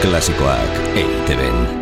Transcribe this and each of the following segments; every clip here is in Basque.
Klasikoak EITB-en.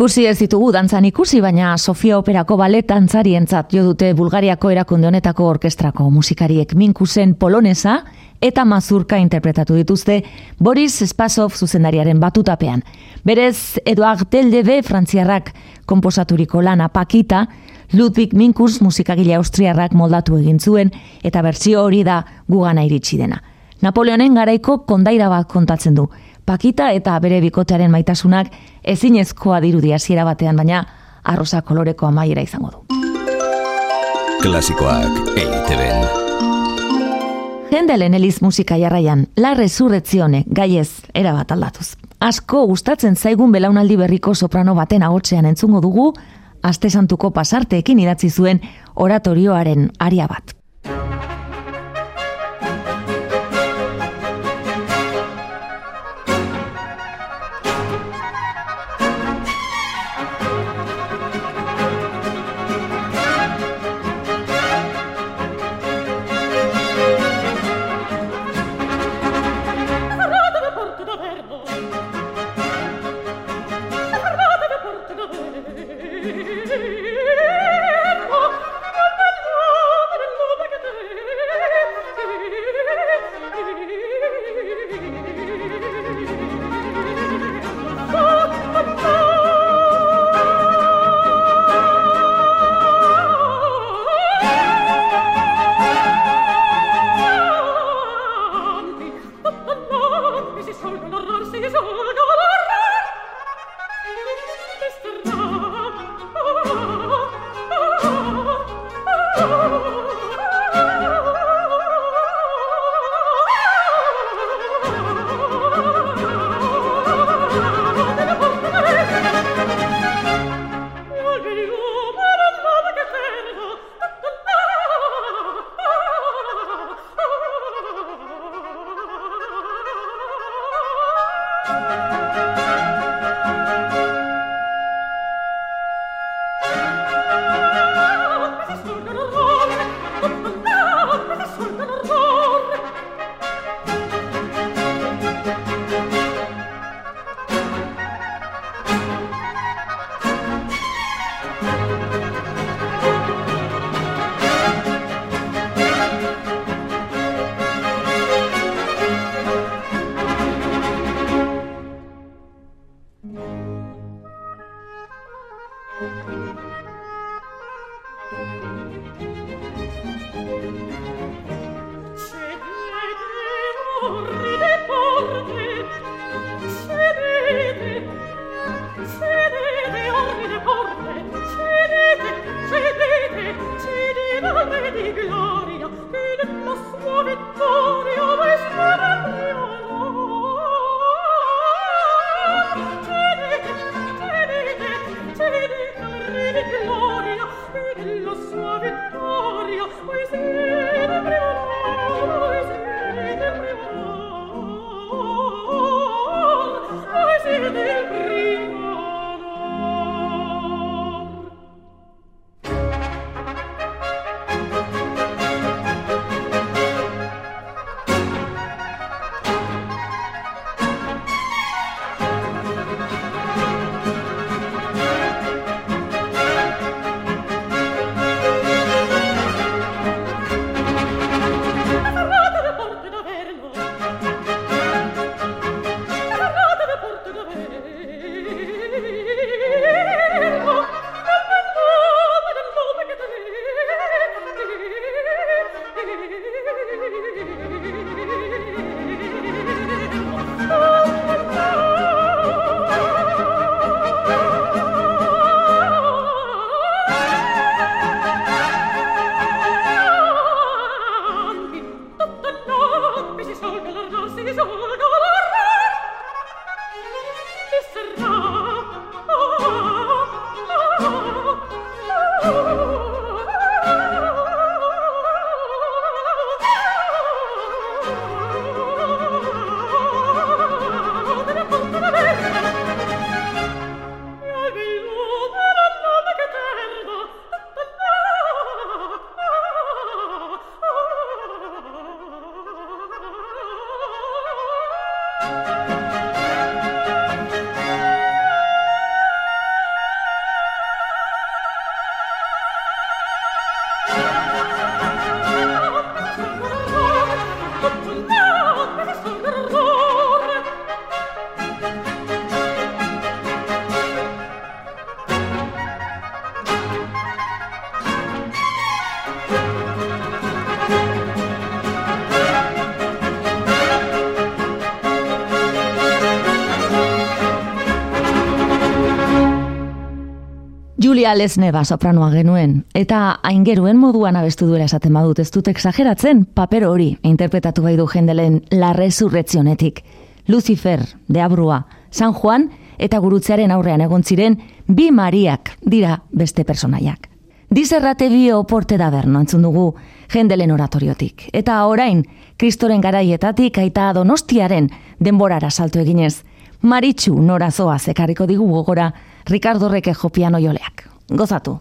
Ikusi ez ditugu dantzan ikusi, baina Sofia Operako balet dantzarientzat jo dute Bulgariako erakunde honetako orkestrako musikariek minkusen polonesa eta mazurka interpretatu dituzte Boris Spasov zuzendariaren batutapean. Berez, Eduard Deldebe frantziarrak komposaturiko lana pakita, Ludwig Minkus musikagile austriarrak moldatu egin zuen eta bertsio hori da gugana iritsi dena. Napoleonen garaiko kondaira bat kontatzen du. Pakita eta bere bikotearen maitasunak ezinezkoa dirudi hasiera batean, baina arrosa koloreko amaiera izango du. Klasikoak EITB-en. Hendelen eliz musika jarraian, la resurrezione, gaiez, erabat aldatuz. Asko gustatzen zaigun belaunaldi berriko soprano baten agotzean entzungo dugu, aste santuko pasarteekin idatzi zuen oratorioaren aria bat. Julia Lesneba sopranoa genuen, eta aingeruen moduan abestu duela esaten badut ez dut exageratzen, paper hori interpretatu bai du jendelen la resurrezionetik. Lucifer, de Abrua, San Juan eta gurutzearen aurrean egon ziren bi Mariak dira beste personaiak. Dizerrate bi oporte da berno entzun dugu jendelen oratoriotik. Eta orain, kristoren garaietatik aita donostiaren denborara salto eginez, Maritxu norazoa zekarriko digu gogora Ricardo Requejo piano joleak. Gozatu!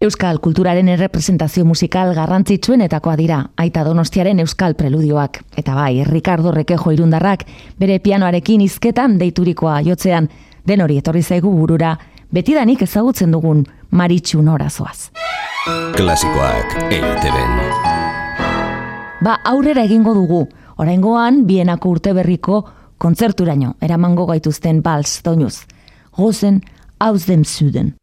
Euskal kulturaren errepresentazio musikal garrantzitsuenetakoa dira, aita donostiaren euskal preludioak. Eta bai, Ricardo Rekejo irundarrak, bere pianoarekin izketan deiturikoa jotzean, den hori etorri zaigu burura, betidanik ezagutzen dugun maritxu norazoaz. Klasikoak eiteben. Ba, aurrera egingo dugu, oraingoan bienako urte berriko kontzerturaino, eramango gaituzten bals doinuz. Gozen, aus dem Süden.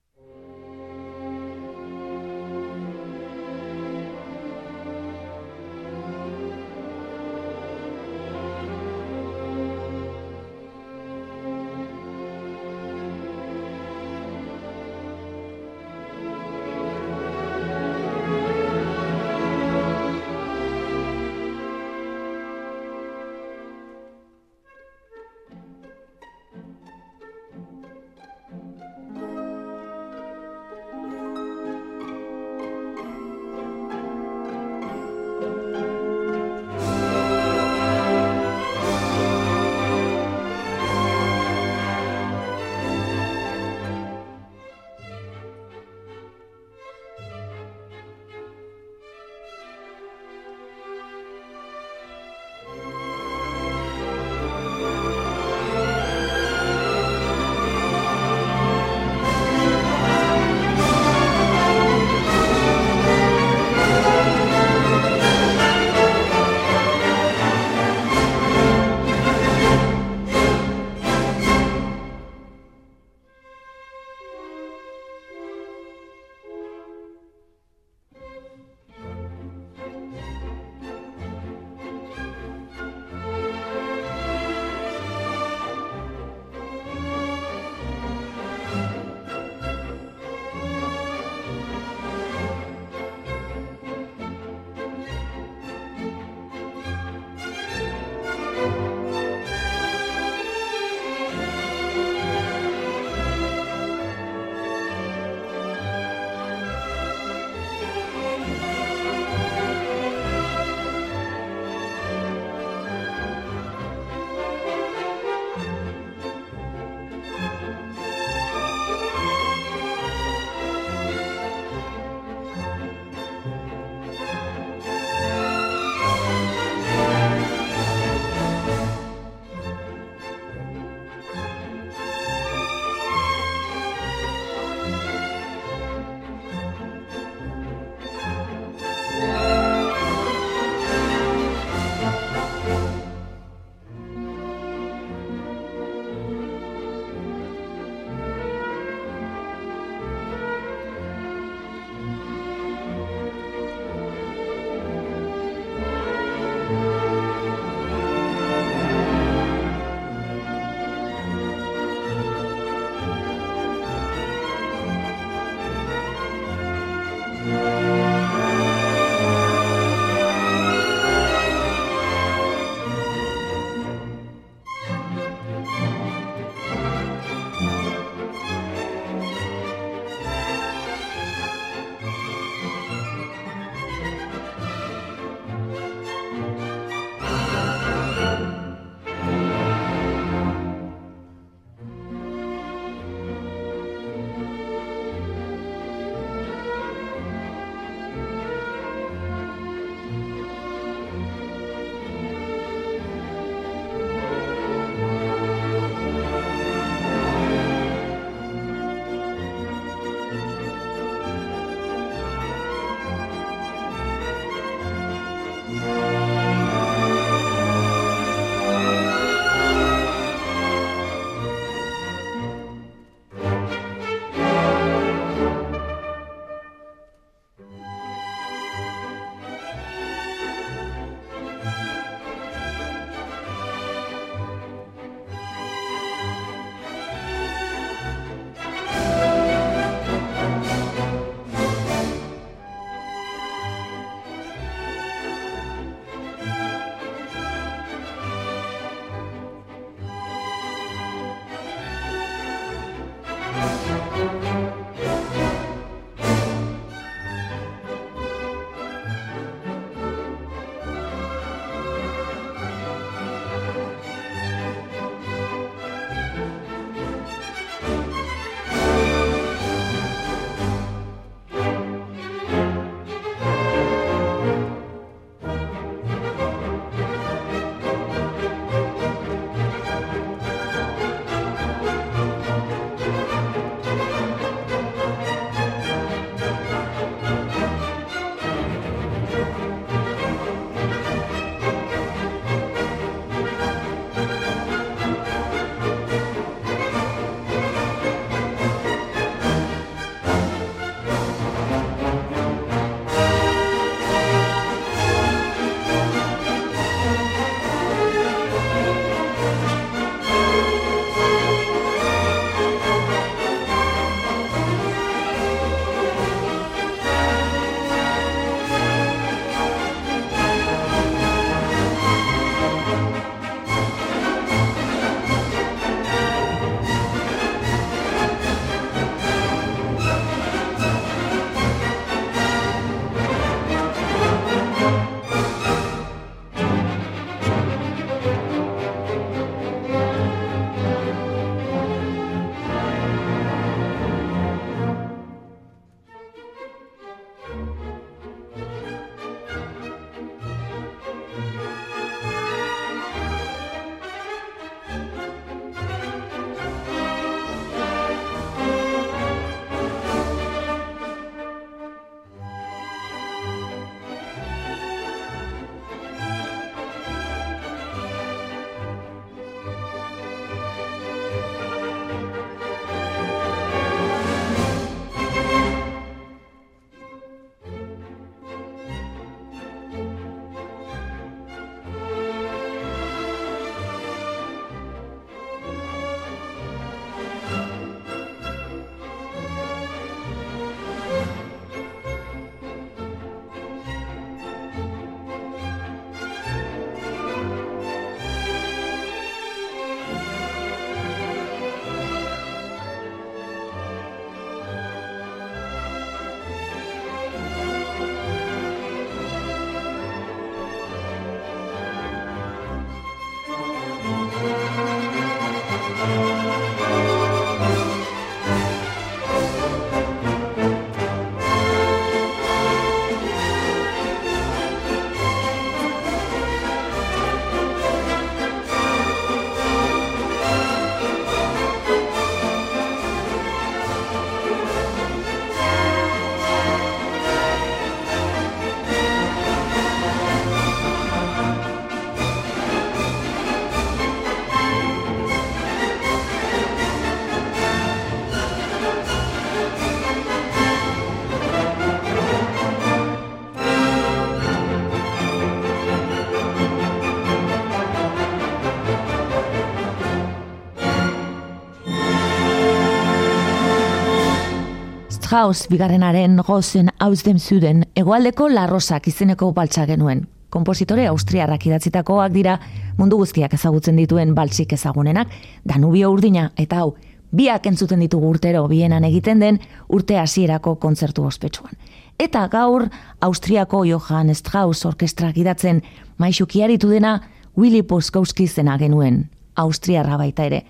Strauss bigarrenaren gozen hauzden zuden egoaldeko larrosak izeneko baltsa genuen. Kompositore austriarrak idatzitakoak dira mundu guztiak ezagutzen dituen baltsik ezagunenak, Danubio urdina eta hau, biak entzuten ditugu urtero bienan egiten den urte hasierako kontzertu ospetsuan. Eta gaur, Austriako Johann Strauss orkestra gidatzen maixukiaritu dena Willy Poskowski zena genuen, Austriarra baita ere.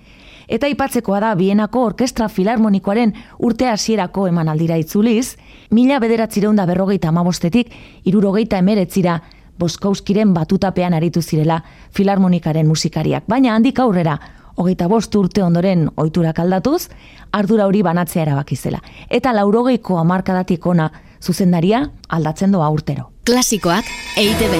Eta ipatzekoa da Bienako Orkestra Filarmonikoaren urte hasierako emanaldira itzuliz, mila bederatzireunda berrogeita amabostetik, irurogeita emeretzira, Boskowskiren batutapean aritu zirela Filarmonikaren musikariak. Baina handik aurrera, hogeita bost urte ondoren oiturak aldatuz, ardura hori banatzea erabakizela. Eta laurogeiko amarkadatik ona zuzendaria aldatzen doa urtero. Klasikoak eite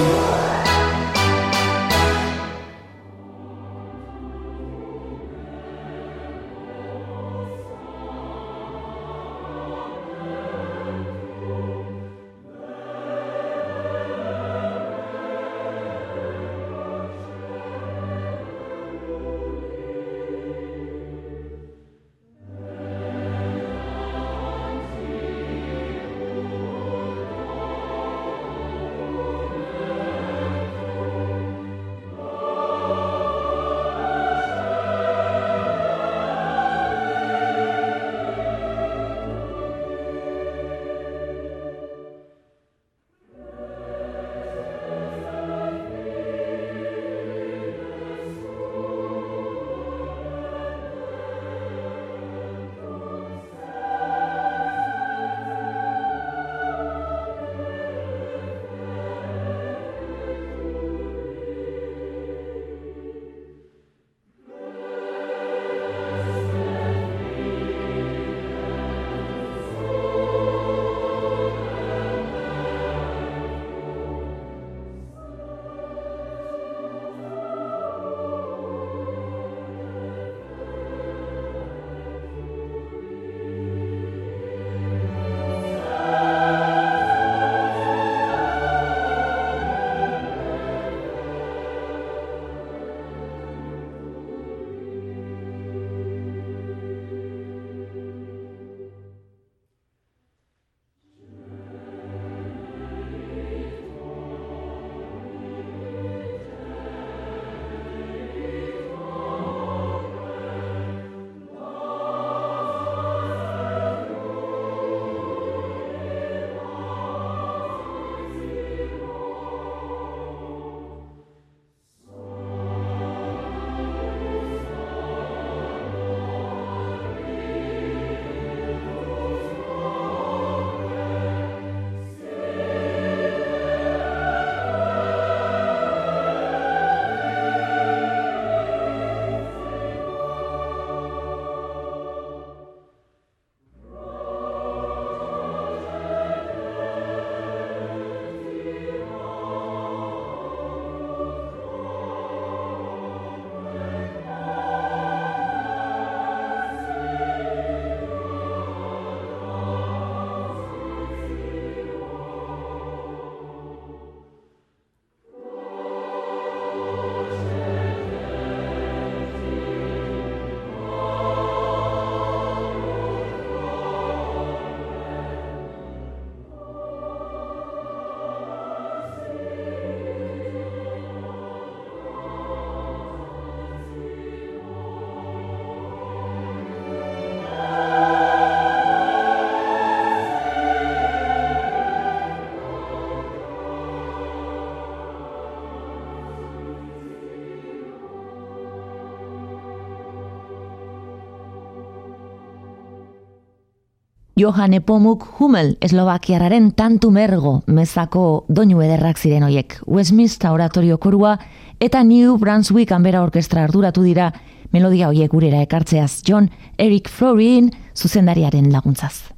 Johan Epomuk Hummel Eslovakiararen tantu mergo mezako doinu ederrak ziren hoiek. Westminster oratorio korua eta New Brunswick Anbera Orkestra arduratu dira melodia hoiek gurera ekartzeaz John Eric Florin zuzendariaren laguntzaz.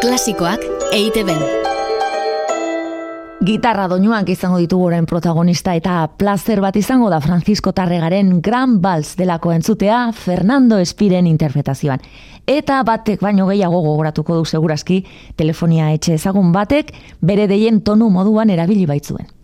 Klasikoak EITB Gitarra doinuak izango ditugu orain protagonista eta placer bat izango da Francisco Tarregaren Gran Vals delako entzutea Fernando Espiren interpretazioan. Eta batek baino gehiago gogoratuko du segurazki telefonia etxe ezagun batek bere deien tonu moduan erabili baitzuen.